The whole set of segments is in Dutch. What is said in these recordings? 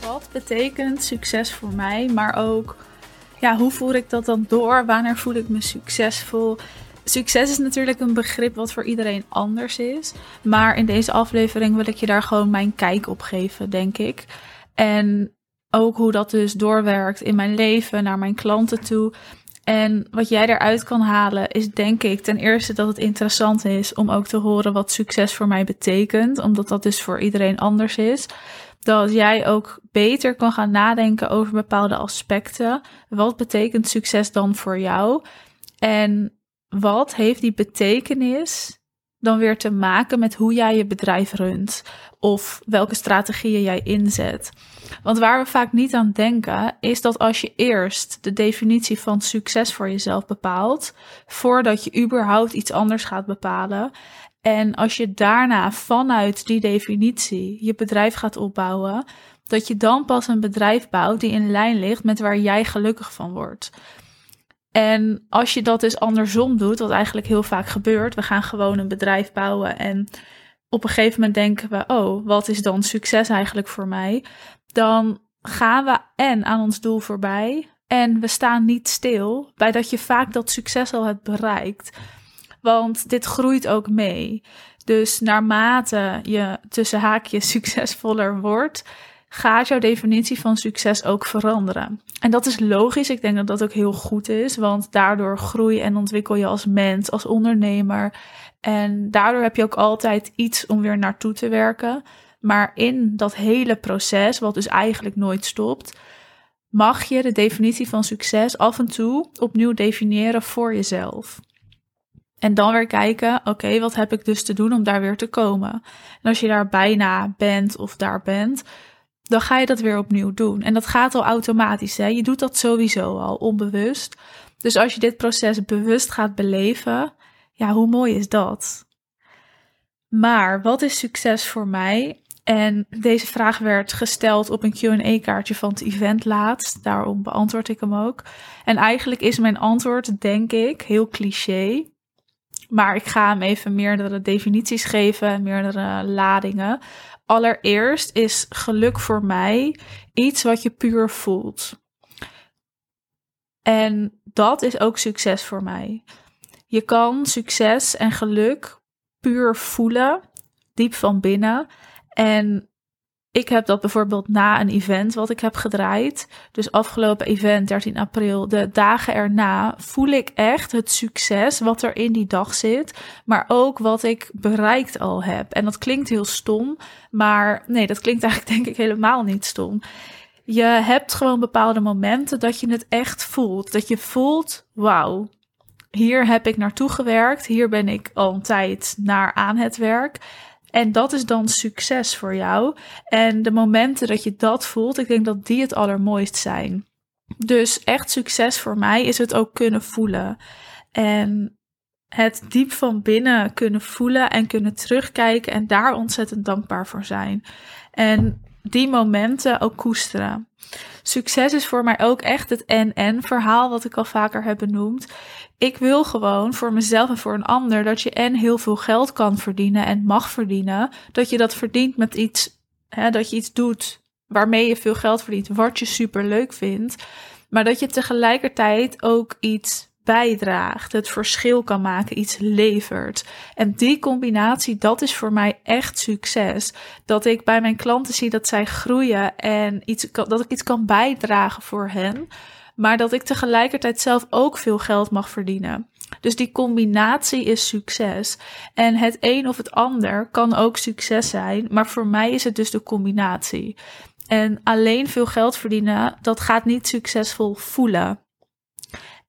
Wat betekent succes voor mij, maar ook ja, hoe voer ik dat dan door? Wanneer voel ik me succesvol? Succes is natuurlijk een begrip wat voor iedereen anders is. Maar in deze aflevering wil ik je daar gewoon mijn kijk op geven, denk ik. En ook hoe dat dus doorwerkt in mijn leven, naar mijn klanten toe. En wat jij eruit kan halen is denk ik ten eerste dat het interessant is om ook te horen wat succes voor mij betekent, omdat dat dus voor iedereen anders is. Dat jij ook beter kan gaan nadenken over bepaalde aspecten. Wat betekent succes dan voor jou? En wat heeft die betekenis dan weer te maken met hoe jij je bedrijf runt? Of welke strategieën jij inzet? Want waar we vaak niet aan denken, is dat als je eerst de definitie van succes voor jezelf bepaalt, voordat je überhaupt iets anders gaat bepalen, en als je daarna vanuit die definitie je bedrijf gaat opbouwen, dat je dan pas een bedrijf bouwt die in lijn ligt met waar jij gelukkig van wordt. En als je dat dus andersom doet, wat eigenlijk heel vaak gebeurt, we gaan gewoon een bedrijf bouwen en op een gegeven moment denken we, oh, wat is dan succes eigenlijk voor mij? Dan gaan we en aan ons doel voorbij en we staan niet stil bij dat je vaak dat succes al hebt bereikt. Want dit groeit ook mee. Dus naarmate je tussen haakjes succesvoller wordt, gaat jouw definitie van succes ook veranderen. En dat is logisch. Ik denk dat dat ook heel goed is, want daardoor groei en ontwikkel je als mens, als ondernemer. En daardoor heb je ook altijd iets om weer naartoe te werken. Maar in dat hele proces, wat dus eigenlijk nooit stopt, mag je de definitie van succes af en toe opnieuw definiëren voor jezelf. En dan weer kijken, oké, wat heb ik dus te doen om daar weer te komen? En als je daar bijna bent of daar bent, dan ga je dat weer opnieuw doen. En dat gaat al automatisch. Hè? Je doet dat sowieso al onbewust. Dus als je dit proces bewust gaat beleven, ja, hoe mooi is dat? Maar wat is succes voor mij? En deze vraag werd gesteld op een QA-kaartje van het event laatst. Daarom beantwoord ik hem ook. En eigenlijk is mijn antwoord, denk ik, heel cliché. Maar ik ga hem even meerdere definities geven, meerdere ladingen. Allereerst is geluk voor mij iets wat je puur voelt. En dat is ook succes voor mij. Je kan succes en geluk puur voelen, diep van binnen. En ik heb dat bijvoorbeeld na een event wat ik heb gedraaid. Dus afgelopen event, 13 april, de dagen erna, voel ik echt het succes wat er in die dag zit. Maar ook wat ik bereikt al heb. En dat klinkt heel stom, maar nee, dat klinkt eigenlijk denk ik helemaal niet stom. Je hebt gewoon bepaalde momenten dat je het echt voelt. Dat je voelt, wauw, hier heb ik naartoe gewerkt. Hier ben ik al een tijd naar aan het werk. En dat is dan succes voor jou. En de momenten dat je dat voelt, ik denk dat die het allermooist zijn. Dus echt succes voor mij is het ook kunnen voelen. En het diep van binnen kunnen voelen en kunnen terugkijken en daar ontzettend dankbaar voor zijn. En die momenten ook koesteren. Succes is voor mij ook echt het en-en verhaal wat ik al vaker heb benoemd. Ik wil gewoon voor mezelf en voor een ander dat je en heel veel geld kan verdienen en mag verdienen. Dat je dat verdient met iets, hè, dat je iets doet waarmee je veel geld verdient, wat je super leuk vindt. Maar dat je tegelijkertijd ook iets bijdraagt, het verschil kan maken, iets levert. En die combinatie, dat is voor mij echt succes. Dat ik bij mijn klanten zie dat zij groeien en iets, dat ik iets kan bijdragen voor hen, maar dat ik tegelijkertijd zelf ook veel geld mag verdienen. Dus die combinatie is succes. En het een of het ander kan ook succes zijn, maar voor mij is het dus de combinatie. En alleen veel geld verdienen, dat gaat niet succesvol voelen.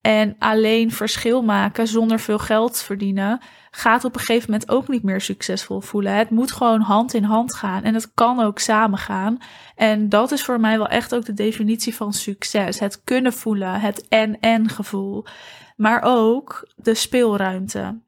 En alleen verschil maken zonder veel geld verdienen gaat op een gegeven moment ook niet meer succesvol voelen. Het moet gewoon hand in hand gaan en het kan ook samen gaan. En dat is voor mij wel echt ook de definitie van succes. Het kunnen voelen, het en-en gevoel, maar ook de speelruimte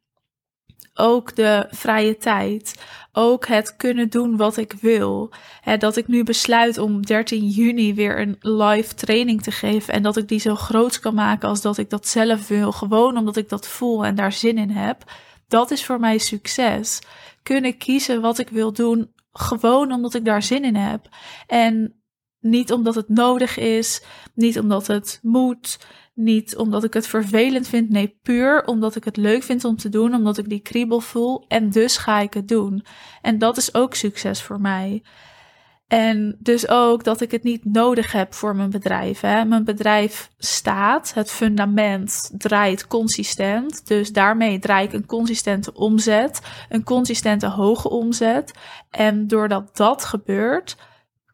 ook de vrije tijd, ook het kunnen doen wat ik wil. Dat ik nu besluit om 13 juni weer een live training te geven en dat ik die zo groot kan maken als dat ik dat zelf wil, gewoon omdat ik dat voel en daar zin in heb. Dat is voor mij succes. Kunnen kiezen wat ik wil doen, gewoon omdat ik daar zin in heb. En niet omdat het nodig is, niet omdat het moet, niet omdat ik het vervelend vind. Nee, puur omdat ik het leuk vind om te doen, omdat ik die kriebel voel en dus ga ik het doen. En dat is ook succes voor mij. En dus ook dat ik het niet nodig heb voor mijn bedrijf. Hè. Mijn bedrijf staat, het fundament draait consistent. Dus daarmee draai ik een consistente omzet, een consistente hoge omzet. En doordat dat gebeurt,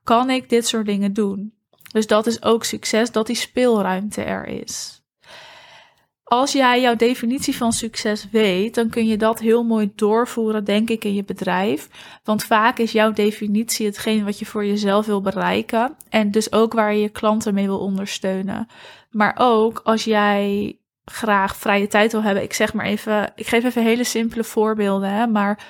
kan ik dit soort dingen doen. Dus dat is ook succes, dat die speelruimte er is. Als jij jouw definitie van succes weet, dan kun je dat heel mooi doorvoeren, denk ik, in je bedrijf. Want vaak is jouw definitie hetgeen wat je voor jezelf wil bereiken. En dus ook waar je je klanten mee wil ondersteunen. Maar ook als jij graag vrije tijd wil hebben. Ik zeg maar even, ik geef even hele simpele voorbeelden. Hè, maar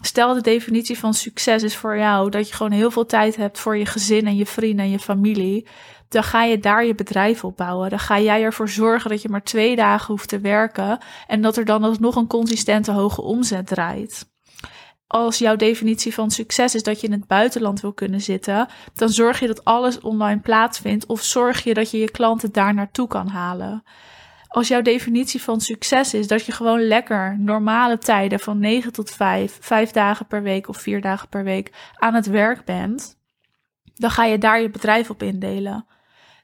stel de definitie van succes is voor jou dat je gewoon heel veel tijd hebt voor je gezin en je vrienden en je familie dan ga je daar je bedrijf op bouwen. Dan ga jij ervoor zorgen dat je maar twee dagen hoeft te werken en dat er dan nog een consistente hoge omzet draait. Als jouw definitie van succes is dat je in het buitenland wil kunnen zitten, dan zorg je dat alles online plaatsvindt of zorg je dat je je klanten daar naartoe kan halen. Als jouw definitie van succes is dat je gewoon lekker normale tijden van 9 tot 5, 5 dagen per week of 4 dagen per week aan het werk bent, dan ga je daar je bedrijf op indelen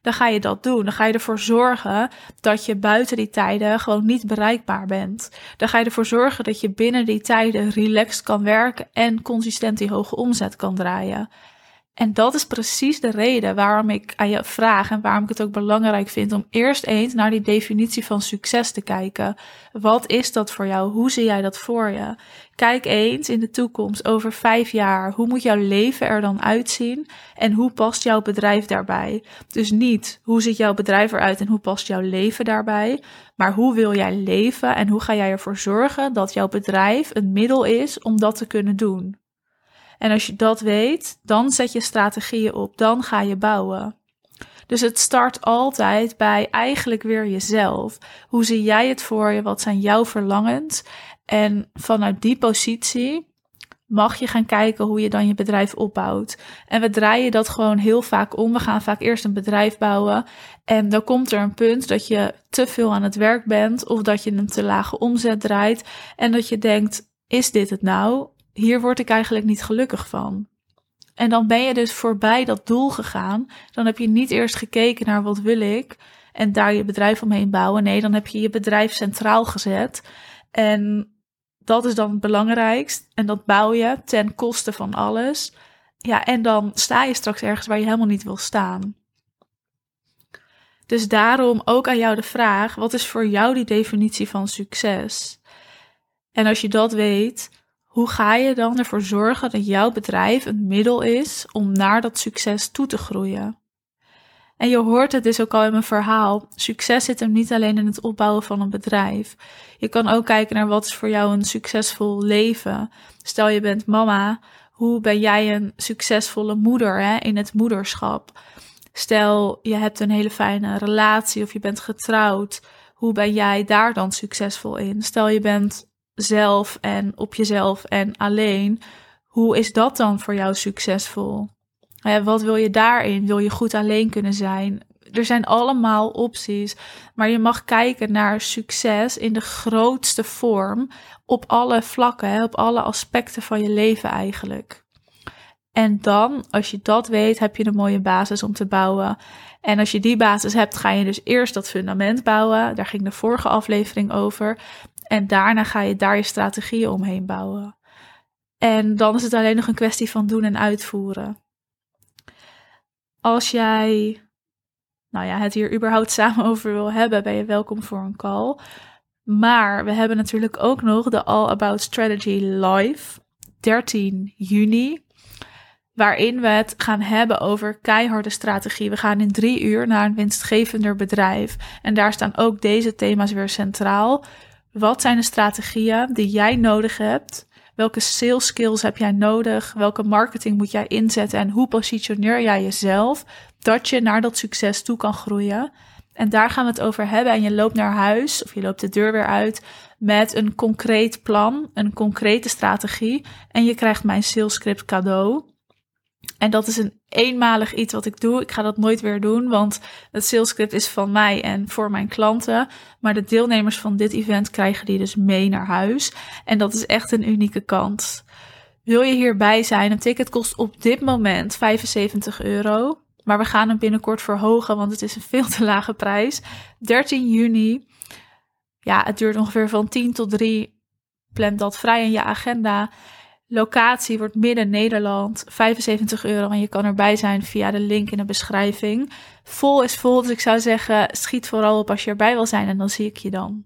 dan ga je dat doen. Dan ga je ervoor zorgen dat je buiten die tijden gewoon niet bereikbaar bent. Dan ga je ervoor zorgen dat je binnen die tijden relaxed kan werken en consistent die hoge omzet kan draaien. En dat is precies de reden waarom ik aan je vraag en waarom ik het ook belangrijk vind om eerst eens naar die definitie van succes te kijken. Wat is dat voor jou? Hoe zie jij dat voor je? Kijk eens in de toekomst, over vijf jaar, hoe moet jouw leven er dan uitzien en hoe past jouw bedrijf daarbij? Dus niet hoe ziet jouw bedrijf eruit en hoe past jouw leven daarbij, maar hoe wil jij leven en hoe ga jij ervoor zorgen dat jouw bedrijf een middel is om dat te kunnen doen? En als je dat weet, dan zet je strategieën op, dan ga je bouwen. Dus het start altijd bij eigenlijk weer jezelf. Hoe zie jij het voor je? Wat zijn jouw verlangens? En vanuit die positie mag je gaan kijken hoe je dan je bedrijf opbouwt. En we draaien dat gewoon heel vaak om. We gaan vaak eerst een bedrijf bouwen. En dan komt er een punt dat je te veel aan het werk bent. Of dat je een te lage omzet draait. En dat je denkt: is dit het nou? Hier word ik eigenlijk niet gelukkig van. En dan ben je dus voorbij dat doel gegaan. Dan heb je niet eerst gekeken naar wat wil ik en daar je bedrijf omheen bouwen. Nee, dan heb je je bedrijf centraal gezet. En dat is dan het belangrijkst. En dat bouw je ten koste van alles. Ja, en dan sta je straks ergens waar je helemaal niet wil staan. Dus daarom ook aan jou de vraag: wat is voor jou die definitie van succes? En als je dat weet, hoe ga je dan ervoor zorgen dat jouw bedrijf een middel is om naar dat succes toe te groeien? En je hoort het dus ook al in mijn verhaal. Succes zit hem niet alleen in het opbouwen van een bedrijf. Je kan ook kijken naar wat is voor jou een succesvol leven. Stel je bent mama, hoe ben jij een succesvolle moeder hè, in het moederschap? Stel je hebt een hele fijne relatie of je bent getrouwd. Hoe ben jij daar dan succesvol in? Stel je bent zelf en op jezelf en alleen. Hoe is dat dan voor jou succesvol? wat wil je daarin? Wil je goed alleen kunnen zijn? Er zijn allemaal opties, maar je mag kijken naar succes in de grootste vorm op alle vlakken, op alle aspecten van je leven eigenlijk. En dan, als je dat weet, heb je een mooie basis om te bouwen. En als je die basis hebt, ga je dus eerst dat fundament bouwen. Daar ging de vorige aflevering over. En daarna ga je daar je strategieën omheen bouwen. En dan is het alleen nog een kwestie van doen en uitvoeren. Als jij nou ja, het hier überhaupt samen over wil hebben, ben je welkom voor een call. Maar we hebben natuurlijk ook nog de All About Strategy Live, 13 juni. Waarin we het gaan hebben over keiharde strategie. We gaan in drie uur naar een winstgevender bedrijf. En daar staan ook deze thema's weer centraal. Wat zijn de strategieën die jij nodig hebt? Welke sales skills heb jij nodig? Welke marketing moet jij inzetten? En hoe positioneer jij jezelf dat je naar dat succes toe kan groeien? En daar gaan we het over hebben. En je loopt naar huis of je loopt de deur weer uit met een concreet plan, een concrete strategie. En je krijgt mijn salescript cadeau. En dat is een eenmalig iets wat ik doe. Ik ga dat nooit weer doen, want het salescript is van mij en voor mijn klanten. Maar de deelnemers van dit event krijgen die dus mee naar huis. En dat is echt een unieke kans. Wil je hierbij zijn? Een ticket kost op dit moment 75 euro. Maar we gaan hem binnenkort verhogen, want het is een veel te lage prijs. 13 juni. Ja, het duurt ongeveer van 10 tot 3. Plan dat vrij in je agenda. Locatie wordt midden Nederland, 75 euro en je kan erbij zijn via de link in de beschrijving. Vol is vol, dus ik zou zeggen schiet vooral op als je erbij wil zijn en dan zie ik je dan.